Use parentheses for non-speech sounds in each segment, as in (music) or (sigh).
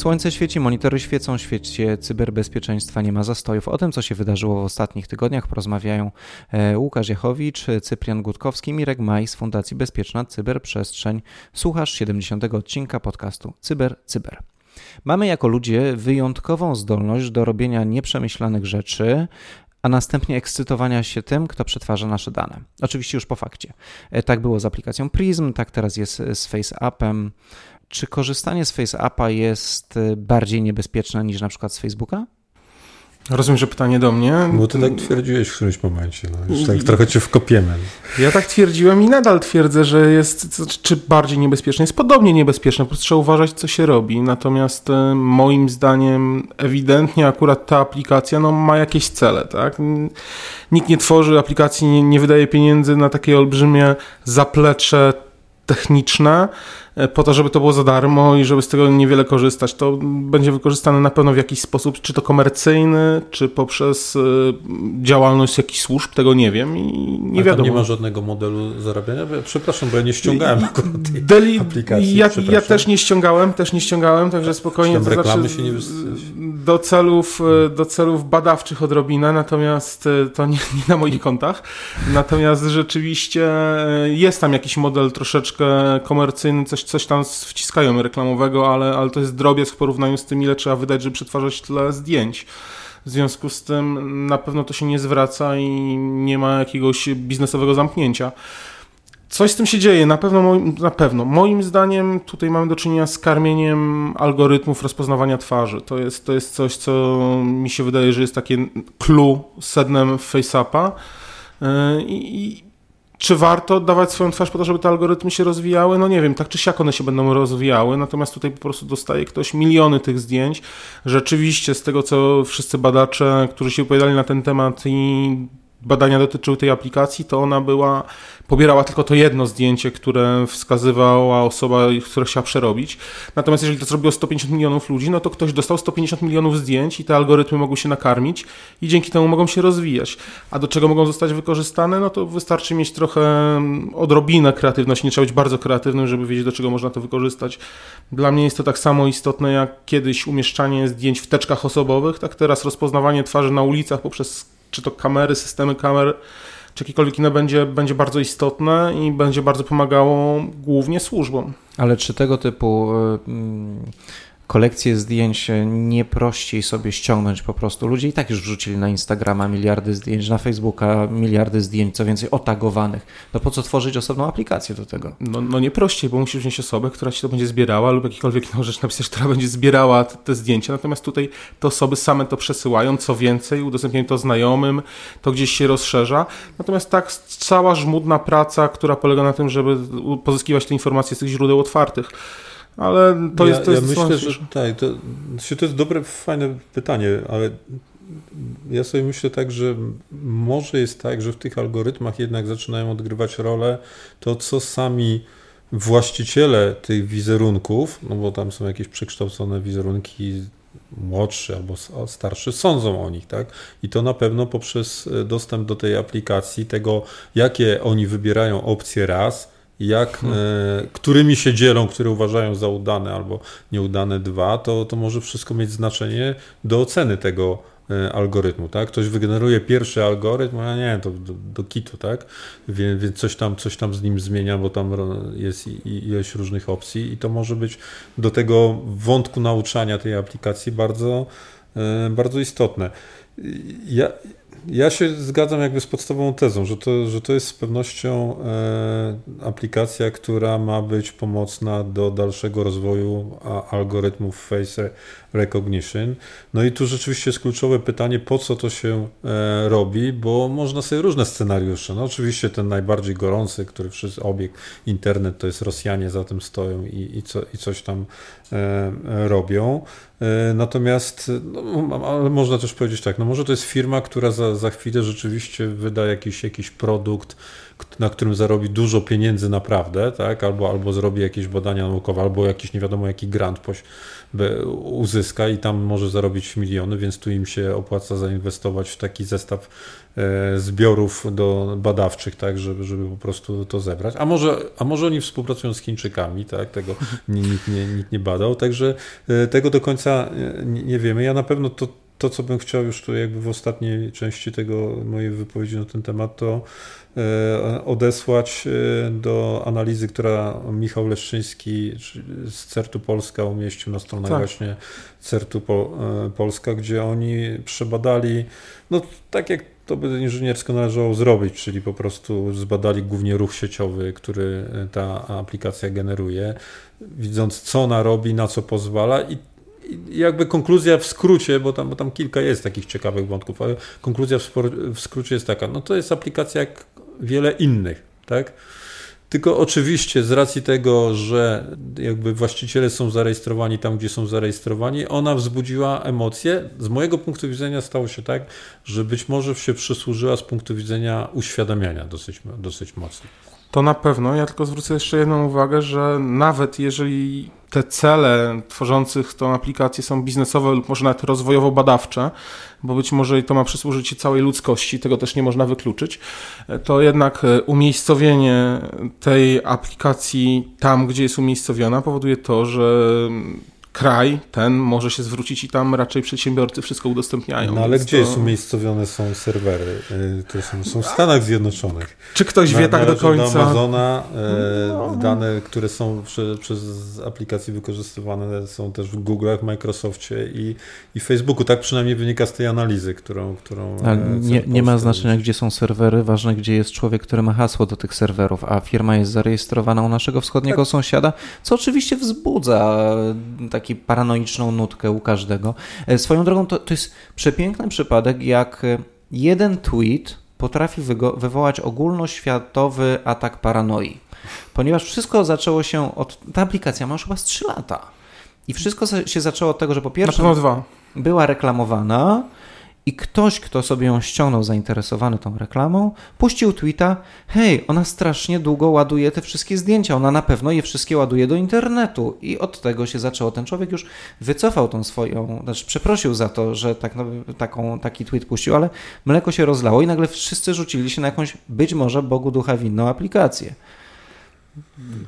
Słońce świeci, monitory świecą, świecie cyberbezpieczeństwa nie ma zastojów. O tym, co się wydarzyło w ostatnich tygodniach, porozmawiają e, Łukasz Jachowicz, Cyprian Gutkowski, Mirek Maj z Fundacji Bezpieczna Cyberprzestrzeń. Słuchasz 70. odcinka podcastu Cyber Cyber. Mamy jako ludzie wyjątkową zdolność do robienia nieprzemyślanych rzeczy, a następnie ekscytowania się tym, kto przetwarza nasze dane. Oczywiście już po fakcie. E, tak było z aplikacją Prism, tak teraz jest z FaceAppem. Czy korzystanie z FaceAppa jest y, bardziej niebezpieczne niż na przykład z Facebooka? Rozumiem, że pytanie do mnie. Bo ty tak twierdziłeś w którymś momencie. No, już tak trochę cię wkopiemy. Ja tak twierdziłem i nadal twierdzę, że jest czy bardziej niebezpieczne. Jest podobnie niebezpieczne, po prostu trzeba uważać, co się robi. Natomiast y, moim zdaniem ewidentnie akurat ta aplikacja no, ma jakieś cele. Tak? Nikt nie tworzy aplikacji, nie, nie wydaje pieniędzy na takie olbrzymie zaplecze techniczne e, po to, żeby to było za darmo i żeby z tego niewiele korzystać. To będzie wykorzystane na pewno w jakiś sposób, czy to komercyjny, czy poprzez e, działalność jakichś służb, tego nie wiem i nie wiadomo. nie ma żadnego modelu zarabiania? Przepraszam, bo ja nie ściągałem akurat tej Deli aplikacji. Ja, ja, też nie ściągałem, też nie ściągałem, także spokojnie. To znaczy, się nie do celów, e, do celów badawczych odrobinę, natomiast to nie, nie na moich kontach. Natomiast rzeczywiście jest tam jakiś model troszeczkę komercyjny, coś, coś tam wciskają reklamowego, ale, ale to jest drobiazg w porównaniu z tym, ile trzeba wydać, żeby przetwarzać tyle zdjęć. W związku z tym na pewno to się nie zwraca i nie ma jakiegoś biznesowego zamknięcia. Coś z tym się dzieje, na pewno, na pewno. Moim zdaniem tutaj mamy do czynienia z karmieniem algorytmów rozpoznawania twarzy. To jest, to jest coś, co mi się wydaje, że jest takie clue sednem FaceAppa. Yy, I, czy warto oddawać swoją twarz po to, żeby te algorytmy się rozwijały? No nie wiem, tak czy siak one się będą rozwijały, natomiast tutaj po prostu dostaje ktoś miliony tych zdjęć. Rzeczywiście, z tego co wszyscy badacze, którzy się opowiadali na ten temat i badania dotyczyły tej aplikacji, to ona była, pobierała tylko to jedno zdjęcie, które wskazywała osoba, która chciała przerobić. Natomiast jeżeli to zrobiło 150 milionów ludzi, no to ktoś dostał 150 milionów zdjęć i te algorytmy mogą się nakarmić i dzięki temu mogą się rozwijać. A do czego mogą zostać wykorzystane? No to wystarczy mieć trochę mm, odrobinę kreatywności, nie trzeba być bardzo kreatywnym, żeby wiedzieć, do czego można to wykorzystać. Dla mnie jest to tak samo istotne jak kiedyś umieszczanie zdjęć w teczkach osobowych, tak teraz rozpoznawanie twarzy na ulicach poprzez czy to kamery, systemy kamer, czy jakiekolwiek inne będzie, będzie bardzo istotne i będzie bardzo pomagało głównie służbom. Ale czy tego typu kolekcję zdjęć nie prościej sobie ściągnąć po prostu. Ludzie i tak już wrzucili na Instagrama miliardy zdjęć, na Facebooka miliardy zdjęć, co więcej otagowanych. No po co tworzyć osobną aplikację do tego? No, no nie prościej, bo musisz mieć osobę, która ci to będzie zbierała lub jakikolwiek inną rzecz napisać, która będzie zbierała te, te, zdjęcia. Natomiast tutaj te osoby same to przesyłają, co więcej, udostępniają to znajomym, to gdzieś się rozszerza. Natomiast tak cała żmudna praca, która polega na tym, żeby pozyskiwać te informacje z tych źródeł otwartych ale to ja, jest... To jest ja myślę, że tak, to, to jest dobre, fajne pytanie, ale ja sobie myślę tak, że może jest tak, że w tych algorytmach jednak zaczynają odgrywać rolę to, co sami właściciele tych wizerunków, no bo tam są jakieś przekształcone wizerunki młodsze albo starsze, sądzą o nich, tak? I to na pewno poprzez dostęp do tej aplikacji, tego, jakie oni wybierają opcje raz, jak, hmm. e, którymi się dzielą, które uważają za udane albo nieudane dwa, to, to może wszystko mieć znaczenie do oceny tego e, algorytmu, tak? Ktoś wygeneruje pierwszy algorytm, a nie, to do, do kitu, tak? Więc, więc, coś, tam, coś tam z nim zmienia, bo tam jest ileś różnych opcji i to może być do tego wątku nauczania tej aplikacji bardzo, e, bardzo istotne. Ja, ja się zgadzam jakby z podstawową tezą, że to, że to jest z pewnością e, aplikacja, która ma być pomocna do dalszego rozwoju algorytmów face recognition. No i tu rzeczywiście jest kluczowe pytanie, po co to się e, robi, bo można sobie różne scenariusze. No oczywiście ten najbardziej gorący, który wszyscy obieg internet, to jest Rosjanie za tym stoją i, i, co, i coś tam e, robią. E, natomiast, no, ale można też powiedzieć tak, no może to jest firma, która za, za chwilę rzeczywiście wyda jakiś, jakiś produkt, na którym zarobi dużo pieniędzy naprawdę, tak? albo, albo zrobi jakieś badania naukowe, albo jakiś nie wiadomo jaki grant uzyska i tam może zarobić miliony, więc tu im się opłaca zainwestować w taki zestaw e, zbiorów do badawczych, tak, żeby, żeby po prostu to zebrać. A może, a może oni współpracują z Chińczykami, tak, tego (laughs) nikt nie, nikt nie badał, także e, tego do końca e, nie, nie wiemy. Ja na pewno to, to, co bym chciał już tu jakby w ostatniej części tego mojej wypowiedzi na ten temat, to E, odesłać e, do analizy, która Michał Leszczyński z CERTU Polska umieścił na stronach tak. właśnie CERTU e, Polska, gdzie oni przebadali, no tak jak to by inżyniersko należało zrobić, czyli po prostu zbadali głównie ruch sieciowy, który ta aplikacja generuje, widząc co ona robi, na co pozwala i jakby konkluzja w skrócie, bo tam, bo tam kilka jest takich ciekawych wątków, ale konkluzja w, w skrócie jest taka, no to jest aplikacja jak wiele innych, tak? Tylko oczywiście z racji tego, że jakby właściciele są zarejestrowani tam, gdzie są zarejestrowani, ona wzbudziła emocje. Z mojego punktu widzenia stało się tak, że być może się przysłużyła z punktu widzenia uświadamiania dosyć, dosyć mocno. To na pewno. Ja tylko zwrócę jeszcze jedną uwagę, że nawet jeżeli te cele tworzących tą aplikację są biznesowe lub może nawet rozwojowo-badawcze, bo być może to ma przysłużyć całej ludzkości, tego też nie można wykluczyć, to jednak e, umiejscowienie tej aplikacji tam, gdzie jest umiejscowiona, powoduje to, że kraj ten może się zwrócić i tam raczej przedsiębiorcy wszystko udostępniają. No ale gdzie to... jest umiejscowione są serwery? Y, to są, są w Stanach Zjednoczonych. Czy ktoś wie na, tak do końca? Do Amazona y, no. dane, które są przy, przez aplikacje wykorzystywane są też w Google'ach, Microsoftie i, i Facebooku. Tak przynajmniej wynika z tej analizy, którą... którą ale nie, nie ma znaczenia, gdzie są serwery, ważne, gdzie jest człowiek, który ma hasło do tych serwerów, a firma jest zarejestrowana u naszego wschodniego tak. sąsiada, co oczywiście wzbudza tak taki paranoiczną nutkę u każdego. E, swoją drogą to, to jest przepiękny przypadek, jak e, jeden tweet potrafi wywołać ogólnoświatowy atak paranoi. Ponieważ wszystko zaczęło się od. Ta aplikacja ma już chyba z 3 lata. I wszystko się zaczęło od tego, że po pierwsze była reklamowana, i ktoś, kto sobie ją ściągnął zainteresowany tą reklamą, puścił tweeta: Hej, ona strasznie długo ładuje te wszystkie zdjęcia, ona na pewno je wszystkie ładuje do internetu. I od tego się zaczęło. Ten człowiek już wycofał tą swoją, znaczy przeprosił za to, że tak, no, taką, taki tweet puścił, ale mleko się rozlało i nagle wszyscy rzucili się na jakąś, być może Bogu ducha winną aplikację.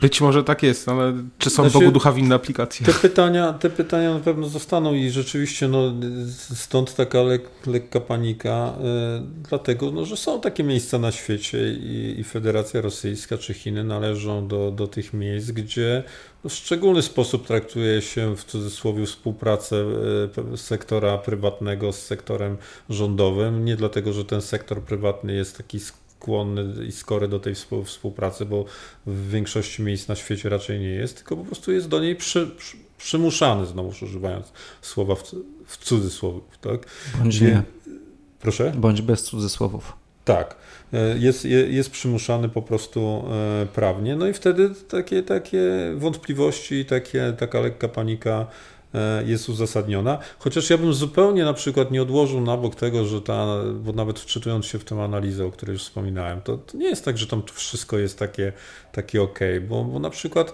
Być może tak jest, ale czy są znaczy, Bogu ducha winne aplikacje? Te pytania, te pytania na pewno zostaną i rzeczywiście no, stąd taka lek, lekka panika, y, dlatego no, że są takie miejsca na świecie i, i, Federacja Rosyjska czy Chiny należą do, do tych miejsc, gdzie no, w szczególny sposób traktuje się w cudzysłowie współpracę y, sektora prywatnego z sektorem rządowym. Nie dlatego, że ten sektor prywatny jest taki skłonny i skory do tej współpracy, bo w większości miejsc na świecie raczej nie jest, tylko po prostu jest do niej przy, przy, przymuszany, znowu używając słowa w, w cudzysłowie. Tak? Bądź nie. Proszę? Bądź bez cudzysłowów. Tak. E, jest, jest przymuszany po prostu e, prawnie. No i wtedy takie, takie wątpliwości, takie, taka lekka panika jest uzasadniona. Chociaż ja bym zupełnie na przykład nie odłożył na bok tego, że ta, bo nawet wczytując się w tę analizę, o której już wspominałem, to, to nie jest tak, że tam wszystko jest takie, takie ok, bo, bo na przykład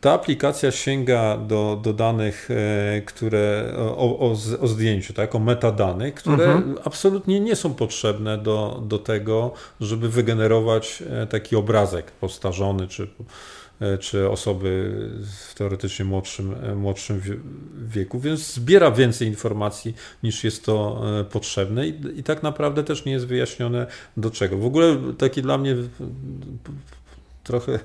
ta aplikacja sięga do, do danych, e, które o, o, o zdjęciu, tak, o metadanych, które mhm. absolutnie nie są potrzebne do, do tego, żeby wygenerować e, taki obrazek postarzony czy E, czy osoby w teoretycznie młodszym, e, młodszym wieku, więc zbiera więcej informacji niż jest to e, potrzebne i, i tak naprawdę też nie jest wyjaśnione do czego. W ogóle taki dla mnie trochę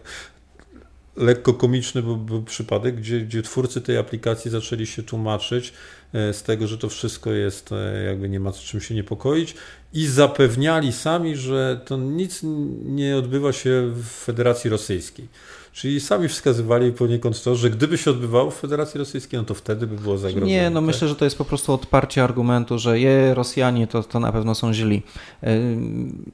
lekko komiczny był, był przypadek, gdzie, gdzie twórcy tej aplikacji zaczęli się tłumaczyć z tego, że to wszystko jest, jakby nie ma z czym się niepokoić i zapewniali sami, że to nic nie odbywa się w Federacji Rosyjskiej. Czyli sami wskazywali poniekąd to, że gdyby się odbywało w Federacji Rosyjskiej, no to wtedy by było zagrożone. Nie, no tak? myślę, że to jest po prostu odparcie argumentu, że je Rosjanie to, to na pewno są źli. E,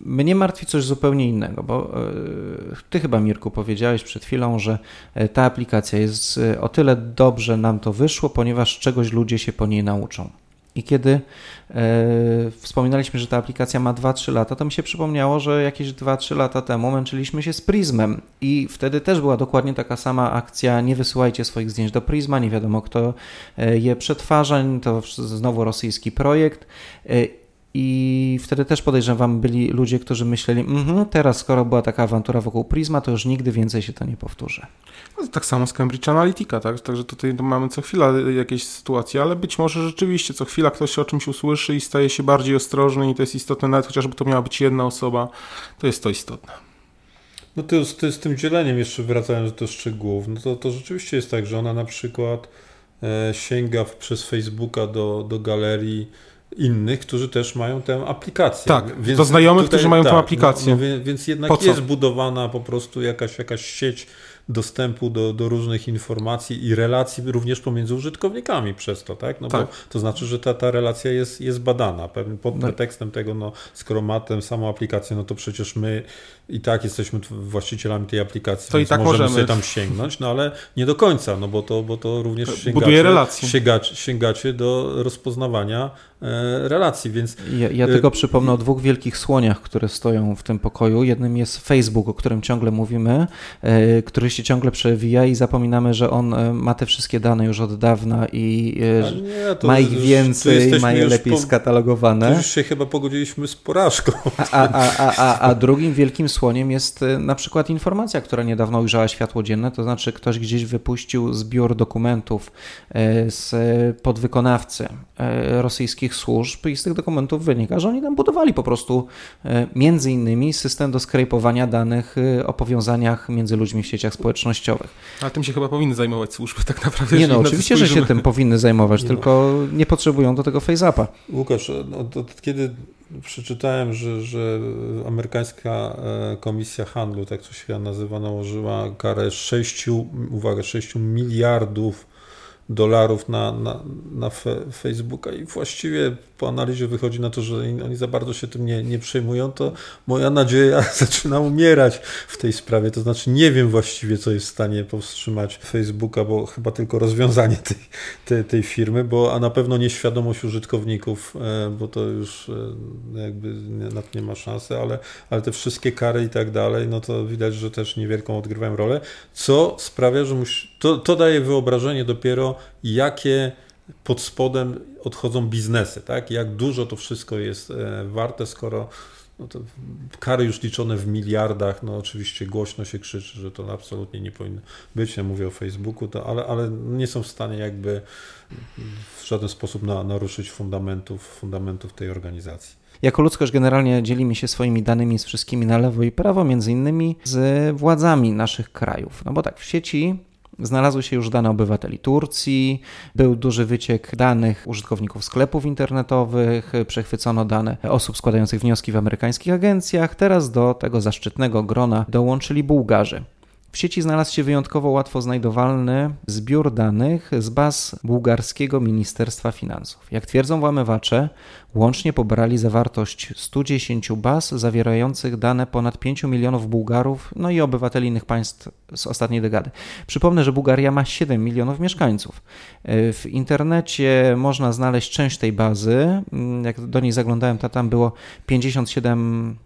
mnie martwi coś zupełnie innego, bo e, ty chyba Mirku powiedziałeś przed chwilą, że e, ta aplikacja jest o tyle dobrze nam to wyszło, ponieważ czegoś ludzie się po niej nauczą. I kiedy e, wspominaliśmy, że ta aplikacja ma 2-3 lata, to mi się przypomniało, że jakieś 2-3 lata temu męczyliśmy się z Prismem i wtedy też była dokładnie taka sama akcja, nie wysyłajcie swoich zdjęć do Prisma, nie wiadomo kto e, je przetwarza, to znowu rosyjski projekt. E, i wtedy też podejrzewam, byli ludzie, którzy myśleli, mm teraz skoro była taka awantura wokół Prisma, to już nigdy więcej się to nie powtórzy. No, tak samo z Cambridge Analytica, tak? Także tutaj mamy co chwila jakieś sytuacje, ale być może rzeczywiście co chwila ktoś o czymś usłyszy i staje się bardziej ostrożny i to jest istotne, nawet chociażby to miała być jedna osoba, to jest to istotne. No to, to z tym dzieleniem jeszcze wracając do szczegółów, no to, to rzeczywiście jest tak, że ona na przykład e, sięga przez Facebooka do, do galerii innych, którzy też mają tę aplikację. Tak, więc do znajomych, tutaj, którzy mają tak, tę aplikację. No, no, więc jednak jest budowana po prostu jakaś, jakaś sieć dostępu do, do różnych informacji i relacji również pomiędzy użytkownikami przez to, tak? No tak. bo to znaczy, że ta, ta relacja jest, jest badana pod no. pretekstem tego, no skoro ma tę samą aplikację, no to przecież my i tak jesteśmy właścicielami tej aplikacji, to i tak możemy, możemy sobie tam sięgnąć, no ale nie do końca, no bo to, bo to również sięgacie, Buduje relacje. Sięgacie, sięgacie do rozpoznawania e, relacji, więc... Ja, ja tylko przypomnę o dwóch wielkich słoniach, które stoją w tym pokoju. Jednym jest Facebook, o którym ciągle mówimy, e, który się ciągle przewija i zapominamy, że on e, ma te wszystkie dane już od dawna i nie, ma ich już, więcej, ma je lepiej po, skatalogowane. już się chyba pogodziliśmy z porażką. A, a, a, a, a drugim wielkim słoniem jest e, na przykład informacja, która niedawno ujrzała światło dzienne, to znaczy ktoś gdzieś wypuścił zbiór dokumentów e, z podwykonawcy rosyjskich służb i z tych dokumentów wynika, że oni tam budowali po prostu między innymi system do skrejpowania danych o powiązaniach między ludźmi w sieciach społecznościowych społecznościowych. A tym się chyba powinny zajmować służby tak naprawdę. Nie no, oczywiście, że się tym powinny zajmować, nie tylko no. nie potrzebują do tego FaceAppa. Łukasz, no, to, kiedy przeczytałem, że, że amerykańska e, komisja handlu, tak to się nazywa, nałożyła karę 6, uwaga, 6 miliardów dolarów na, na, na Facebooka i właściwie po analizie wychodzi na to, że oni za bardzo się tym nie, nie przejmują, to moja nadzieja (laughs) zaczyna umierać w tej sprawie. To znaczy nie wiem właściwie, co jest w stanie powstrzymać Facebooka, bo chyba tylko rozwiązanie tej, tej, tej firmy, bo a na pewno nieświadomość użytkowników, e, bo to już e, jakby na to nie ma szansy, ale, ale te wszystkie kary i tak dalej, no to widać, że też niewielką odgrywają rolę, co sprawia, że musi, to, to daje wyobrażenie dopiero, jakie pod spodem odchodzą biznesy, tak? Jak dużo to wszystko jest e, warte, skoro no to kary już liczone w miliardach, no oczywiście głośno się krzyczy, że to absolutnie nie powinno być, ja mówię o Facebooku, to, ale, ale nie są w stanie jakby w żaden sposób na, naruszyć fundamentów, fundamentów tej organizacji. Jako ludzkość generalnie dzielimy się swoimi danymi z wszystkimi na lewo i prawo, między innymi z władzami naszych krajów. No bo tak, w sieci Znalazły się już dane obywateli Turcji, był duży wyciek danych użytkowników sklepów internetowych, przechwycono dane osób składających wnioski w amerykańskich agencjach. Teraz do tego zaszczytnego grona dołączyli Bułgarzy. W sieci znalazł się wyjątkowo łatwo znajdowalny zbiór danych z baz bułgarskiego Ministerstwa Finansów. Jak twierdzą włamywacze, łącznie pobrali zawartość 110 baz zawierających dane ponad 5 milionów Bułgarów, no i obywateli innych państw z ostatniej dekady. Przypomnę, że Bułgaria ma 7 milionów mieszkańców. W internecie można znaleźć część tej bazy. Jak do niej zaglądałem, to tam było 57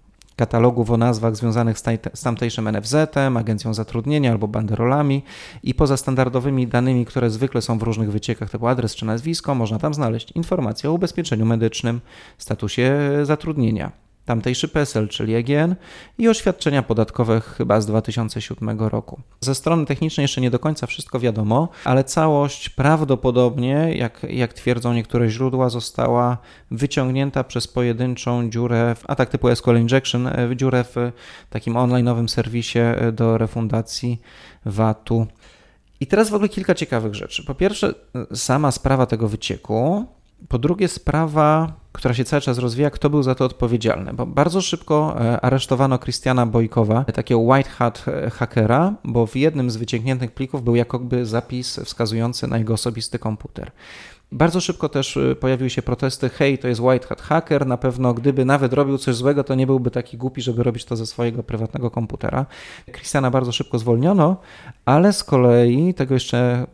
katalogów o nazwach związanych z tamtejszym NFZ-em, agencją zatrudnienia albo banderolami i poza standardowymi danymi, które zwykle są w różnych wyciekach typu adres czy nazwisko, można tam znaleźć informacje o ubezpieczeniu medycznym, statusie zatrudnienia tamtejszy PESEL, czyli EGN i oświadczenia podatkowe chyba z 2007 roku. Ze strony technicznej jeszcze nie do końca wszystko wiadomo, ale całość prawdopodobnie, jak, jak twierdzą niektóre źródła, została wyciągnięta przez pojedynczą dziurę, w atak typu SQL Injection, e, w dziurę w takim online'owym serwisie e, do refundacji VAT-u. I teraz w ogóle kilka ciekawych rzeczy. Po pierwsze, sama sprawa tego wycieku. Po drugie, sprawa która się cały czas rozwija, kto był za to odpowiedzialny. Bo bardzo szybko e, aresztowano Christiana Bojkowa, takiego white hat e, hakera, bo w jednym z wyciągniętych plików był jakoby zapis wskazujący na jego osobisty komputer. Bardzo szybko też e, pojawiły się protesty, hej, to jest white hat hacker, na pewno gdyby nawet robił coś złego, to nie byłby taki głupi, żeby robić to ze swojego prywatnego komputera. Christiana bardzo szybko zwolniono, ale z kolei, tego jeszcze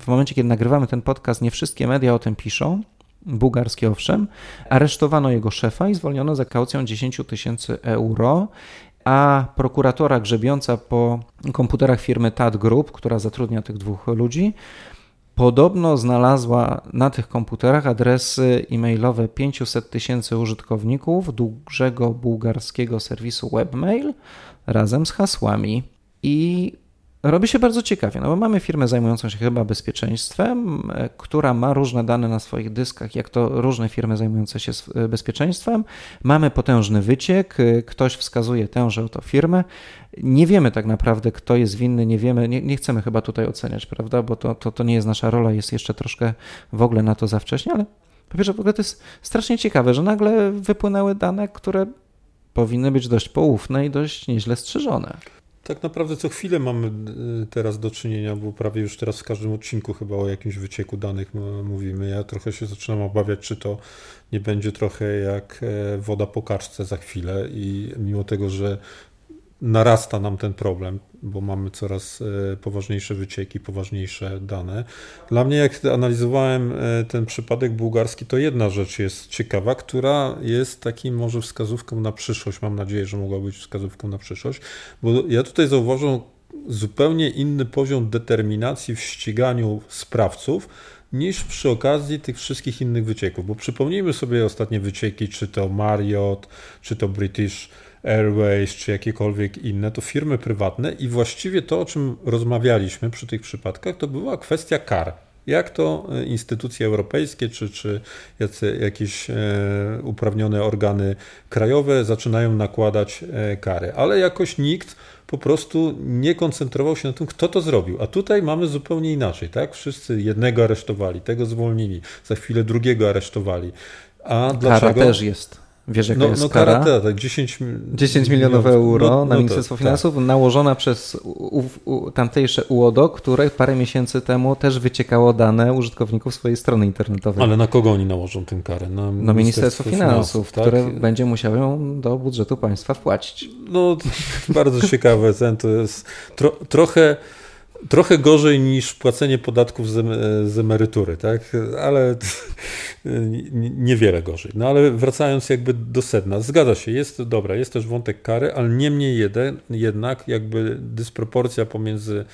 w momencie, kiedy nagrywamy ten podcast, nie wszystkie media o tym piszą, bułgarskie owszem. Aresztowano jego szefa i zwolniono za kaucją 10 tysięcy euro a prokuratora grzebiąca po komputerach firmy TAT Group, która zatrudnia tych dwóch ludzi, podobno znalazła na tych komputerach adresy e-mailowe 500 tysięcy użytkowników dużego bułgarskiego serwisu webmail razem z hasłami. I robi się bardzo ciekawie, no bo mamy firmę zajmującą się chyba bezpieczeństwem, e, która ma różne dane na swoich dyskach, jak to różne firmy zajmujące się e, bezpieczeństwem. Mamy potężny wyciek, e, ktoś wskazuje tęże oto firmę. Nie wiemy tak naprawdę, kto jest winny, nie wiemy, nie, nie chcemy chyba tutaj oceniać, prawda, bo to, to, to nie jest nasza rola, jest jeszcze troszkę w ogóle na to za wcześnie, ale po pierwsze w ogóle to jest strasznie ciekawe, że nagle wypłynęły dane, które powinny być dość poufne i dość nieźle strzeżone. Tak naprawdę co chwilę mamy y, teraz do czynienia, bo prawie już teraz w każdym odcinku chyba o jakimś wycieku danych mówimy. Ja trochę się zaczynam obawiać, czy to nie będzie trochę jak e, woda po karczce za chwilę i mimo tego, że narasta nam ten problem, bo mamy coraz e, poważniejsze wycieki, poważniejsze dane. Dla mnie, jak analizowałem e, ten przypadek bułgarski, to jedna rzecz jest ciekawa, która jest takim może wskazówką na przyszłość. Mam nadzieję, że mogła być wskazówką na przyszłość, bo ja tutaj zauważam zupełnie inny poziom determinacji w ściganiu sprawców niż przy okazji tych wszystkich innych wycieków. Bo przypomnijmy sobie ostatnie wycieki, czy to Marriott, czy to British Airways czy jakiekolwiek inne, to firmy prywatne i właściwie to, o czym rozmawialiśmy przy tych przypadkach, to była kwestia kar. Jak to e, instytucje europejskie czy, czy jakieś e, uprawnione organy krajowe zaczynają nakładać e, kary, ale jakoś nikt po prostu nie koncentrował się na tym, kto to zrobił. A tutaj mamy zupełnie inaczej, tak? Wszyscy jednego aresztowali, tego zwolnili, za chwilę drugiego aresztowali. A Kara dlaczego? też jest. Wiesz, jaka no, jest no, kara? kara tak, 10, 10 milionów euro no, na no Ministerstwo to, Finansów, tak. nałożona przez u, u, tamtejsze UODO, które parę miesięcy temu też wyciekało dane użytkowników swojej strony internetowej. Ale na kogo oni nałożą tę karę? Na Ministerstwo, no, Ministerstwo Finansów, Finansów tak? które będzie musiało ją do budżetu państwa wpłacić. No, (laughs) bardzo ciekawe. To jest tro, trochę trochę gorzej niż płacenie podatków z, z emerytury, tak? Ale (laughs) niewiele gorzej. No ale wracając jakby do sedna, zgadza się, jest dobra, jest też wątek kary, ale niemniej jednak jakby dysproporcja pomiędzy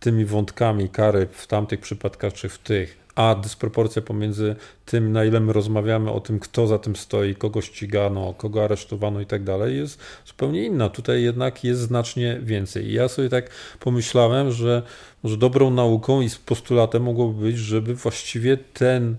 tymi wątkami kary w tamtych przypadkach czy w tych a dysproporcja pomiędzy tym, na ile my rozmawiamy o tym, kto za tym stoi, kogo ścigano, kogo aresztowano i tak dalej, jest zupełnie inna. Tutaj jednak jest znacznie więcej. I ja sobie tak pomyślałem, że może dobrą nauką i postulatem mogłoby być, żeby właściwie ten,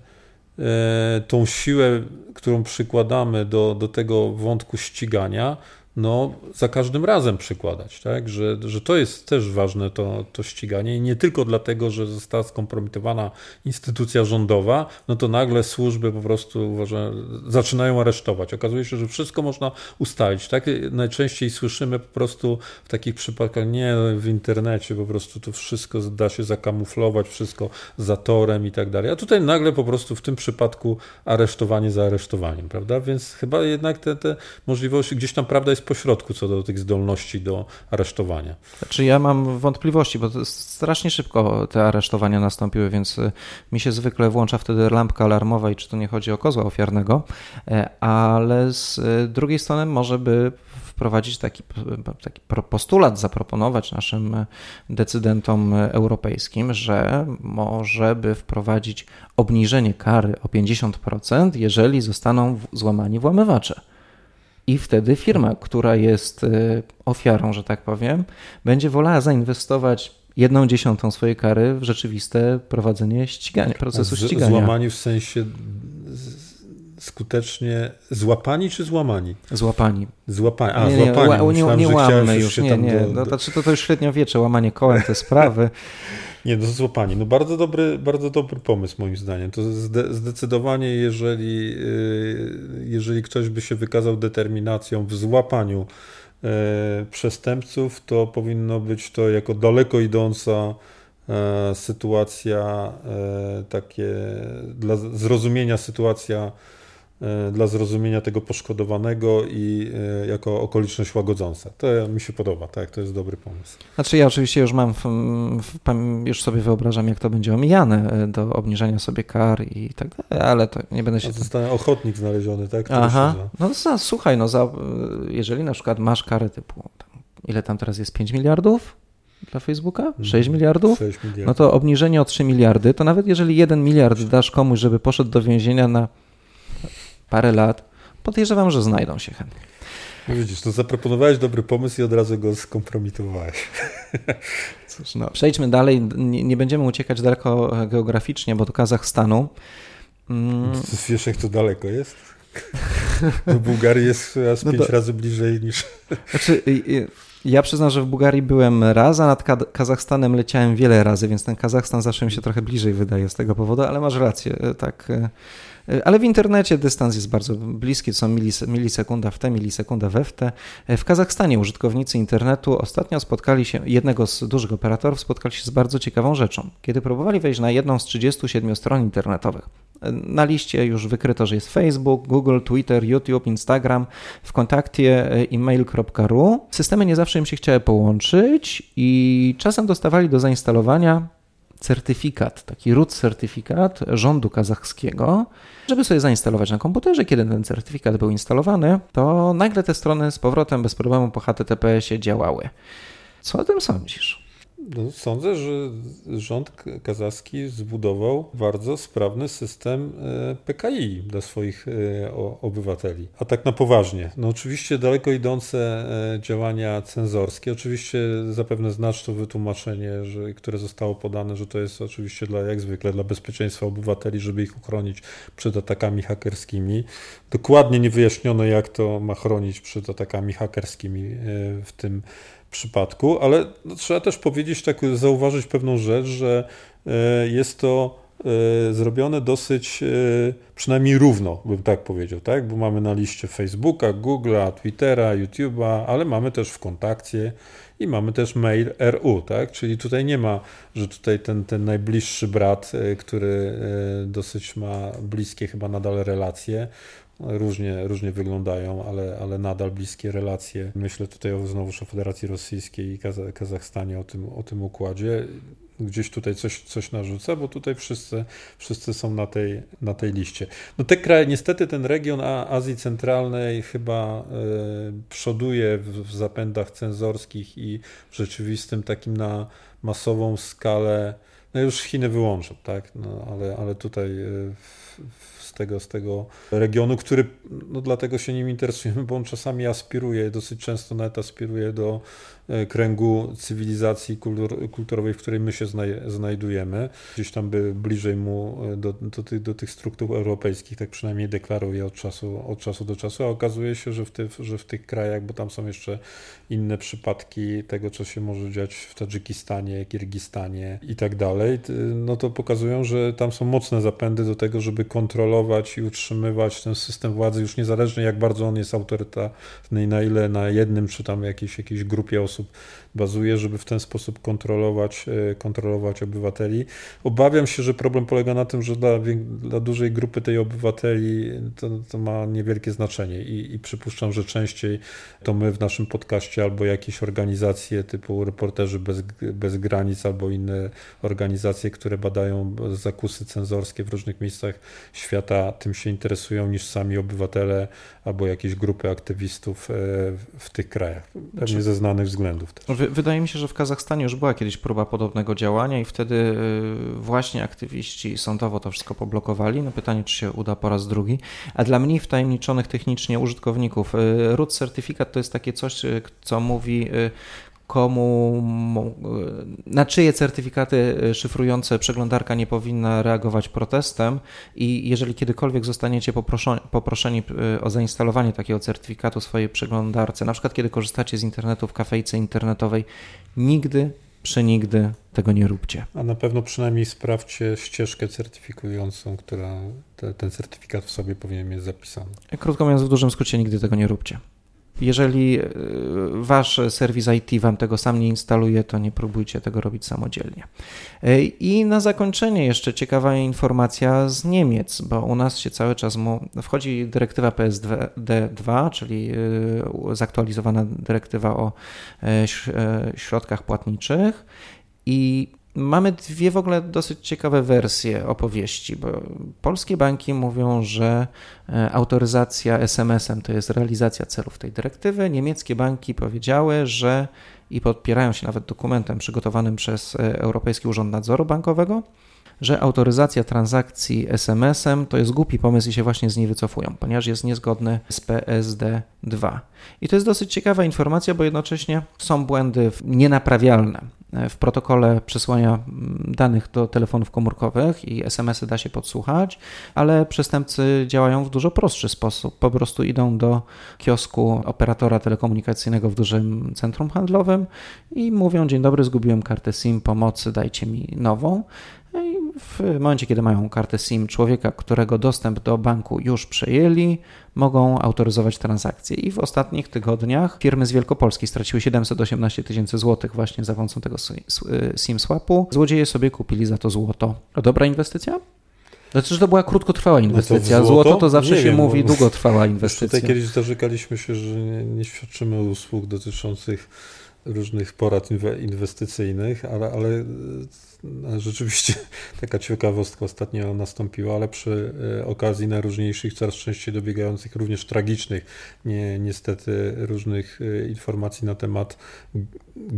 e, tą siłę, którą przykładamy do, do tego wątku ścigania, no, za każdym razem przykładać, tak? że, że to jest też ważne, to, to ściganie i nie tylko dlatego, że została skompromitowana instytucja rządowa, no to nagle służby po prostu uważam, zaczynają aresztować. Okazuje się, że wszystko można ustalić. Tak? Najczęściej słyszymy po prostu w takich przypadkach, nie w internecie, po prostu to wszystko da się zakamuflować, wszystko zatorem i tak dalej. A tutaj nagle po prostu w tym przypadku aresztowanie za aresztowaniem, prawda? Więc chyba jednak te, te możliwości, gdzieś tam prawda jest pośrodku co do tych zdolności do aresztowania. Znaczy ja mam wątpliwości, bo strasznie szybko te aresztowania nastąpiły, więc y, mi się zwykle włącza wtedy lampka alarmowa i czy to nie chodzi o kozła ofiarnego, e, ale z y, drugiej strony może by wprowadzić taki, taki postulat, zaproponować naszym decydentom europejskim, że może by wprowadzić obniżenie kary o 50%, jeżeli zostaną złamani włamywacze. I wtedy firma, która jest y, ofiarą, że tak powiem, będzie wolała zainwestować jedną dziesiątą swojej kary w rzeczywiste prowadzenie ścigania, procesu Z, ścigania. Złamani w sensie skutecznie złapani czy złamani? Złapani. Złapani. A, nie, nie, złapani. Nie, nie łammy już, nie, nie. Do, do... No, znaczy to, to już średniowiecze, łamanie kołem, te sprawy. (laughs) Nie, no złapani. No bardzo dobry, bardzo dobry pomysł moim zdaniem. To zde, zdecydowanie, jeżeli, y, jeżeli ktoś by się wykazał determinacją w złapaniu e, przestępców, to powinno być to jako daleko idąca e, sytuacja, takie dla zrozumienia sytuacja dla zrozumienia tego poszkodowanego i e, jako okoliczność łagodząca. To mi się podoba, tak, to jest dobry pomysł. Znaczy ja oczywiście już mam, w, w, już sobie wyobrażam, jak to będzie omijane e, do obniżania sobie kar i tak dalej, ale to nie będę się... A zostanie ochotnik znaleziony, tak? Aha, no za, słuchaj, no za, jeżeli na przykład masz karę typu, tam, ile tam teraz jest, 5 miliardów? dla Facebooka? 6 mhm. miliardów? 6 miliardów? No to obniżenie o 3 miliardy, to nawet jeżeli 1 miliard dasz komuś, żeby poszedł do więzienia na parę lat, podejrzewam, że znajdą się chętnie. No widzisz, to zaproponowałeś dobry pomysł i od razu go skompromitowałeś. (laughs) Cóż, no, przejdźmy dalej. Nie, nie, będziemy uciekać daleko geograficznie, bo do Kazachstanu. Mm. Wiesz, jak to daleko jest? (laughs) Do Bułgarii jest aż no pięć razy bliżej niż... (laughs) Znaczy, ja przyznam, że w Bułgarii byłem raz, a nad Kazachstanem leciałem wiele razy, więc ten Kazachstan zawsze mi się trochę bliżej wydaje z tego powodu, ale masz rację, e, tak. E, e, ale w internecie dystans jest bardzo bliski, to są milisekunda w te, milisekunda we w te. W Kazachstanie użytkownicy internetu ostatnio spotkali się, jednego z dużych operatorów spotkali się z bardzo ciekawą rzeczą. Kiedy próbowali wejść na jedną z 37 stron internetowych, na liście już wykryto, że jest Facebook, Google, Twitter, YouTube, Instagram, w kontakcie e, email.ru. Systemy nie zawsze im się chciały połączyć i czasem dostawali do zainstalowania certyfikat, taki root certyfikat rządu kazachskiego, żeby sobie zainstalować na komputerze. Kiedy ten certyfikat był instalowany, to nagle te strony z powrotem bez problemu po HTTPS-ie działały. Co o tym sądzisz? No, sądzę, że rząd kazachski zbudował bardzo sprawny system e, PKI dla swoich e, obywateli. A tak na poważnie. No oczywiście daleko idące e, działania cenzorskie. Oczywiście zapewne znasz to wytłumaczenie, że, które zostało podane, że to jest oczywiście dla, jak zwykle dla bezpieczeństwa obywateli, żeby ich uchronić przed atakami hakerskimi. Dokładnie nie wyjaśniono, jak to ma chronić przed atakami hakerskimi w tym przypadku, ale no, trzeba też powiedzieć, tak zauważyć pewną rzecz, że e, jest to e, zrobione dosyć e, przynajmniej równo, bym tak powiedział, tak? Bo mamy na liście Facebooka, Google'a, Twittera, YouTube'a, ale mamy też w kontakcie i mamy też mail RU, tak? Czyli tutaj nie ma, że tutaj ten, ten najbliższy brat, który dosyć ma bliskie chyba nadal relacje, różnie, różnie wyglądają, ale, ale nadal bliskie relacje. Myślę tutaj o, znowuż o Federacji Rosyjskiej i Kazachstanie, o tym, o tym układzie. Gdzieś tutaj coś, coś narzuca, bo tutaj wszyscy, wszyscy są na tej, na tej liście. No te kraje, niestety ten region Azji Centralnej chyba y, przoduje w, w zapędach cenzorskich i w rzeczywistym takim na masową skalę, no już Chiny wyłączą, tak, no, ale, ale tutaj y, tego, z tego regionu, który no dlatego się nim interesujemy, bo on czasami aspiruje, dosyć często nawet aspiruje do kręgu cywilizacji kultur, kulturowej, w której my się znajdujemy. Gdzieś tam by bliżej mu e, do, do, tych, do tych struktur europejskich, tak przynajmniej deklaruje od czasu, od czasu do czasu, a okazuje się, że w, ty, że w tych krajach, bo tam są jeszcze inne przypadki tego, co się może dziać w Tadżykistanie, Kirgistanie i tak dalej, no to pokazują, że tam są mocne zapędy do tego, żeby kontrolować i utrzymywać ten system władzy, już niezależnie jak bardzo on jest autorytarny i na ile na jednym czy tam jakiejś, jakiejś grupie osób bazuje, żeby w ten sposób kontrolować, e, kontrolować obywateli. Obawiam się, że problem polega na tym, że dla, dla dużej grupy tej obywateli to, to ma niewielkie znaczenie I, i przypuszczam, że częściej to my w naszym podcaście albo jakieś organizacje typu Reporterzy Bez, Bez Granic albo inne organizacje, które badają zakusy cenzorskie w różnych miejscach świata, tym się interesują niż sami obywatele albo jakieś grupy aktywistów e, w tych krajach. Pewnie znaczy, ze znanych względów też. Wydaje mi się, że w Kazachstanie już była kiedyś próba podobnego działania i wtedy y, właśnie aktywiści sądowo to wszystko poblokowali. No pytanie, czy się uda po raz drugi. A dla mniej wtajemniczonych technicznie użytkowników y, root certyfikat to jest takie coś, y, co mówi komu, na czyje certyfikaty szyfrujące przeglądarka nie powinna reagować protestem i jeżeli kiedykolwiek zostaniecie poproszeni, poproszeni o zainstalowanie takiego certyfikatu w swojej przeglądarce, na przykład kiedy korzystacie z internetu w kafejce internetowej, nigdy przenigdy tego nie róbcie. A na pewno przynajmniej sprawdźcie ścieżkę certyfikującą, która te, ten certyfikat w sobie powinien mieć zapisany. Krótko mówiąc, w dużym skrócie nigdy tego nie róbcie. Jeżeli e, wasz serwis IT wam tego sam nie instaluje, to nie próbujcie tego robić samodzielnie. E, I na zakończenie jeszcze ciekawa informacja z Niemiec, bo u nas się cały czas wchodzi dyrektywa PSD2, czyli e, zaktualizowana dyrektywa o środkach płatniczych i Mamy dwie w ogóle dosyć ciekawe wersje opowieści, bo polskie banki mówią, że e, autoryzacja SMS-em to jest realizacja celów tej dyrektywy. Niemieckie banki powiedziały, że i podpierają się nawet dokumentem przygotowanym przez e, Europejski Urząd Nadzoru Bankowego, że autoryzacja transakcji SMS-em to jest głupi pomysł i się właśnie z niej wycofują, ponieważ jest niezgodny z PSD2. I to jest dosyć ciekawa informacja, bo jednocześnie są błędy nienaprawialne w protokole przesłania danych do telefonów komórkowych i SMS-y da się podsłuchać, ale przestępcy działają w dużo prostszy sposób. Po prostu idą do kiosku operatora telekomunikacyjnego w dużym centrum handlowym i mówią: Dzień dobry, zgubiłem kartę SIM, pomocy, dajcie mi nową. No i w momencie, kiedy mają kartę SIM człowieka, którego dostęp do banku już przejęli, mogą autoryzować transakcje. I w ostatnich tygodniach firmy z Wielkopolski straciły 718 tysięcy złotych właśnie za pomocą tego SIM swapu. Złodzieje sobie kupili za to złoto. Dobra inwestycja? Znaczy, że to była krótkotrwała no inwestycja. No to złoto? złoto? to zawsze nie się wiem, mówi długotrwała inwestycja. Tutaj kiedyś zarzekaliśmy się, że nie, nie świadczymy usług dotyczących różnych porad inwestycyjnych, ale, ale rzeczywiście (laughs) taka ciekawostka ostatnio nastąpiła, ale przy e, okazji najróżniejszych, coraz częściej dobiegających, również tragicznych, nie, niestety różnych e, informacji na temat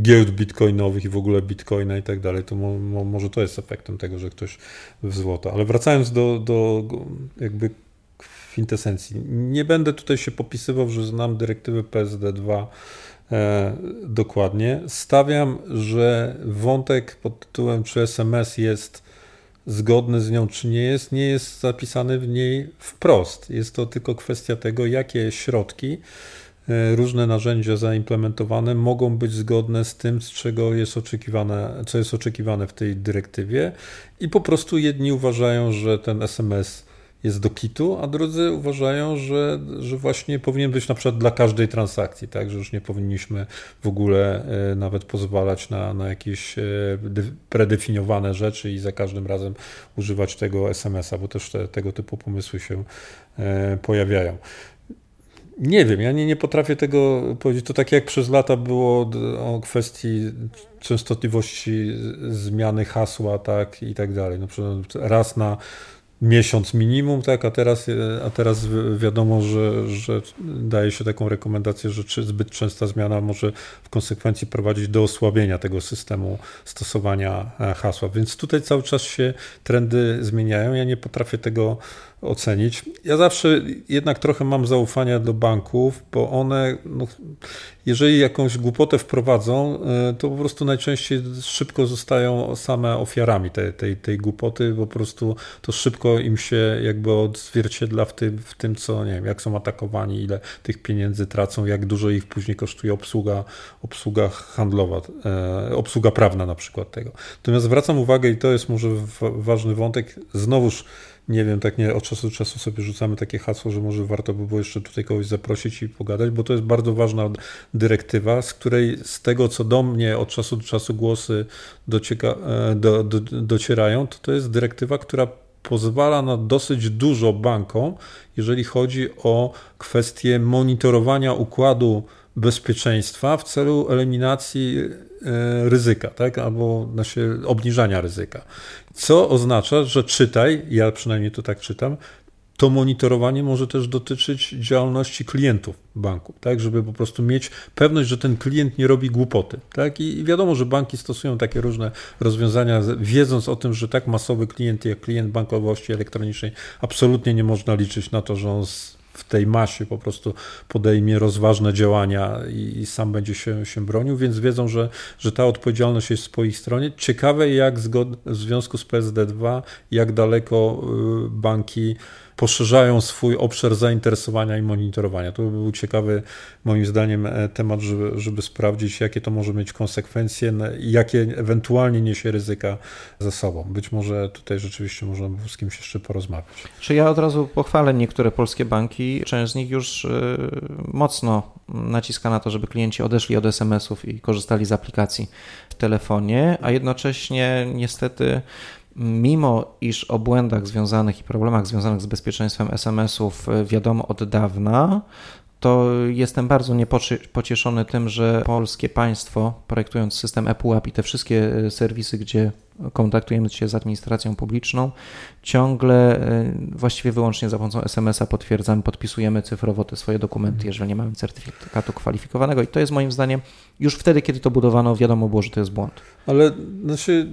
giełd bitcoinowych i w ogóle bitcoina i tak dalej, to mo, mo, może to jest efektem tego, że ktoś w złoto. Ale wracając do, do jakby kwintesencji, nie będę tutaj się popisywał, że znam dyrektywę PSD2 E, dokładnie. Stawiam, że wątek pod tytułem czy SMS jest zgodny z nią, czy nie jest, nie jest zapisany w niej wprost. Jest to tylko kwestia tego, jakie środki, e, różne narzędzia zaimplementowane mogą być zgodne z tym, z czego jest oczekiwane, co jest oczekiwane w tej dyrektywie i po prostu jedni uważają, że ten SMS jest do kitu, a drudzy uważają, że, że właśnie powinien być na przykład dla każdej transakcji, tak, że już nie powinniśmy w ogóle e, nawet pozwalać na, na jakieś e, predefiniowane rzeczy i za każdym razem używać tego SMS-a, bo też te, tego typu pomysły się e, pojawiają. Nie wiem, ja nie, nie potrafię tego powiedzieć. To tak jak przez lata było o kwestii częstotliwości zmiany hasła, tak i tak dalej. No, raz na miesiąc minimum, tak, a teraz, a teraz wiadomo, że, że daje się taką rekomendację, że zbyt częsta zmiana może w konsekwencji prowadzić do osłabienia tego systemu stosowania e, hasła. Więc tutaj cały czas się trendy zmieniają. Ja nie potrafię tego ocenić. Ja zawsze jednak trochę mam zaufania do banków, bo one, no, jeżeli jakąś głupotę wprowadzą, e, to po prostu najczęściej szybko zostają same ofiarami tej, tej, tej głupoty, po prostu to szybko im się jakby odzwierciedla w tym, w tym, co nie wiem, jak są atakowani, ile tych pieniędzy tracą, jak dużo ich później kosztuje obsługa, obsługa handlowa, e, obsługa prawna na przykład tego. Natomiast zwracam uwagę, i to jest może ważny wątek, znowuż nie wiem, tak nie od czasu do czasu sobie rzucamy takie hasło, że może warto by było jeszcze tutaj kogoś zaprosić i pogadać, bo to jest bardzo ważna dyrektywa, z której z tego, co do mnie od czasu do czasu głosy docieka, e, do, do, docierają, to to jest dyrektywa, która pozwala na dosyć dużo bankom, jeżeli chodzi o kwestię monitorowania układu bezpieczeństwa w celu eliminacji ryzyka, tak? albo znaczy obniżania ryzyka. Co oznacza, że czytaj, ja przynajmniej to tak czytam, to monitorowanie może też dotyczyć działalności klientów banku, tak, żeby po prostu mieć pewność, że ten klient nie robi głupoty. Tak? I wiadomo, że banki stosują takie różne rozwiązania, wiedząc o tym, że tak masowy klient jak klient bankowości elektronicznej absolutnie nie można liczyć na to, że on w tej masie po prostu podejmie rozważne działania i, i, sam będzie się, się bronił, więc wiedzą, że, że ta odpowiedzialność jest po ich stronie. Ciekawe, jak zgod, w związku z PSD2, jak daleko y, banki poszerzają swój obszar zainteresowania i monitorowania. To by był ciekawy, moim zdaniem, e, temat, żeby, żeby sprawdzić, jakie to może mieć konsekwencje i jakie ewentualnie niesie ryzyka ze sobą. Być może tutaj rzeczywiście można z kimś jeszcze porozmawiać. Czy ja od razu pochwalę niektóre polskie banki. Część z nich już y, mocno naciska na to, żeby klienci odeszli od SMS-ów i korzystali z aplikacji w telefonie, a jednocześnie niestety mimo iż o błędach związanych i problemach związanych z bezpieczeństwem SMS-ów y, wiadomo od dawna, to jestem bardzo niepocieszony tym, że polskie państwo, projektując system ePUAP i te wszystkie y, serwisy, gdzie kontaktujemy się z administracją publiczną, ciągle e, właściwie wyłącznie za pomocą SMS-a potwierdzamy, podpisujemy cyfrowo te swoje dokumenty, mhm. jeżeli nie mamy certyfikatu kwalifikowanego i to jest moim zdaniem już wtedy, kiedy to budowano, wiadomo było, że to jest błąd. Ale znaczy,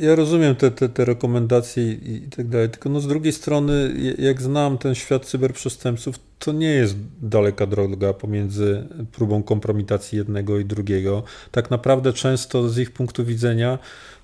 ja rozumiem te, te, te rekomendacje i, tak dalej, tylko no z drugiej strony, jak znam ten świat cyberprzestępców, to nie jest daleka droga pomiędzy próbą kompromitacji jednego i drugiego. Tak naprawdę często z ich punktu widzenia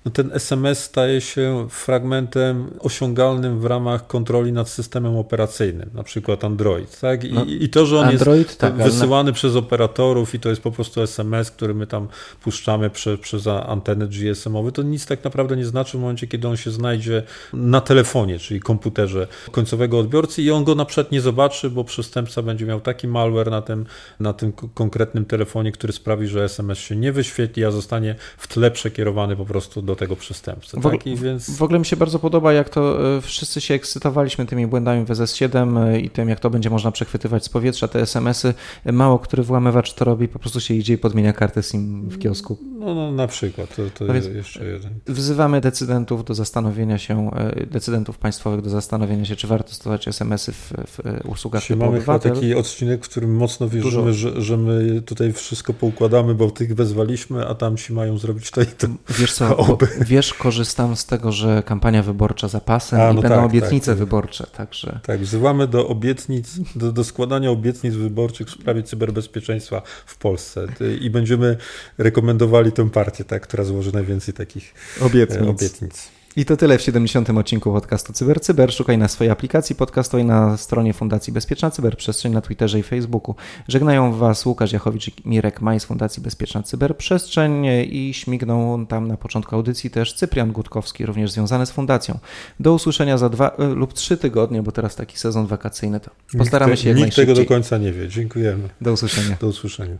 no ten SMS staje się fragmentem osiągalnym w ramach kontroli nad systemem operacyjnym, na przykład Android. Tak? I, no, i to, że on Android, jest tak, wysyłany ale... przez operatorów i to jest po prostu SMS, który my tam puszczamy prze, przez anteny GSM-owe, to nic tak naprawdę nie znaczy w momencie, kiedy on się znajdzie na telefonie, czyli komputerze końcowego odbiorcy i on go na przykład nie zobaczy, bo przestępca będzie miał taki malware na tym, na tym konkretnym telefonie, który sprawi, że SMS się nie wyświetli, a zostanie w tle przekierowany po prostu do tego przestępcy. W, tak? więc... w ogóle mi się bardzo podoba, jak to e, wszyscy się ekscytowaliśmy tymi błędami w SS7 e, i tym, jak to będzie można przechwytywać z powietrza, te SMS-y. Mało który włamywacz to robi, po prostu się idzie i podmienia kartę SIM w kiosku. No, no na przykład, to, to jest jeszcze jeden. Wzywamy decydentów do zastanowienia się, e, decydentów państwowych do zastanowienia się, czy warto stosować SMS-y w, w usługach typu Mamy chyba taki odcinek, w którym mocno wierzymy, że, że my tutaj wszystko poukładamy, bo tych wezwaliśmy, a tam ci mają zrobić to i to. Wiesz co, (laughs) Wiesz, korzystam z tego, że kampania wyborcza za pasem A, no i będą tak, obietnice tak. wyborcze, także... Tak, wzywamy do obietnic, do, do składania obietnic wyborczych w sprawie cyberbezpieczeństwa w Polsce i będziemy rekomendowali tę partię, tak, która złoży najwięcej takich obietnic. obietnic. I to tyle w 70. odcinku podcastu CyberCyber. Cyber. Szukaj na swojej aplikacji podcastowej na stronie Fundacji Bezpieczna Cyberprzestrzeń na Twitterze i Facebooku. Żegnają Was Łukasz Jachowicz i Mirek Maj z Fundacji Bezpieczna Cyberprzestrzeń i śmigną tam na początku audycji też Cyprian Gutkowski, również związany z Fundacją. Do usłyszenia za dwa e, lub trzy tygodnie, bo teraz taki sezon wakacyjny to postaramy nikt się jak Nikt tego do końca nie wie. Dziękujemy. Do usłyszenia. Do usłyszenia.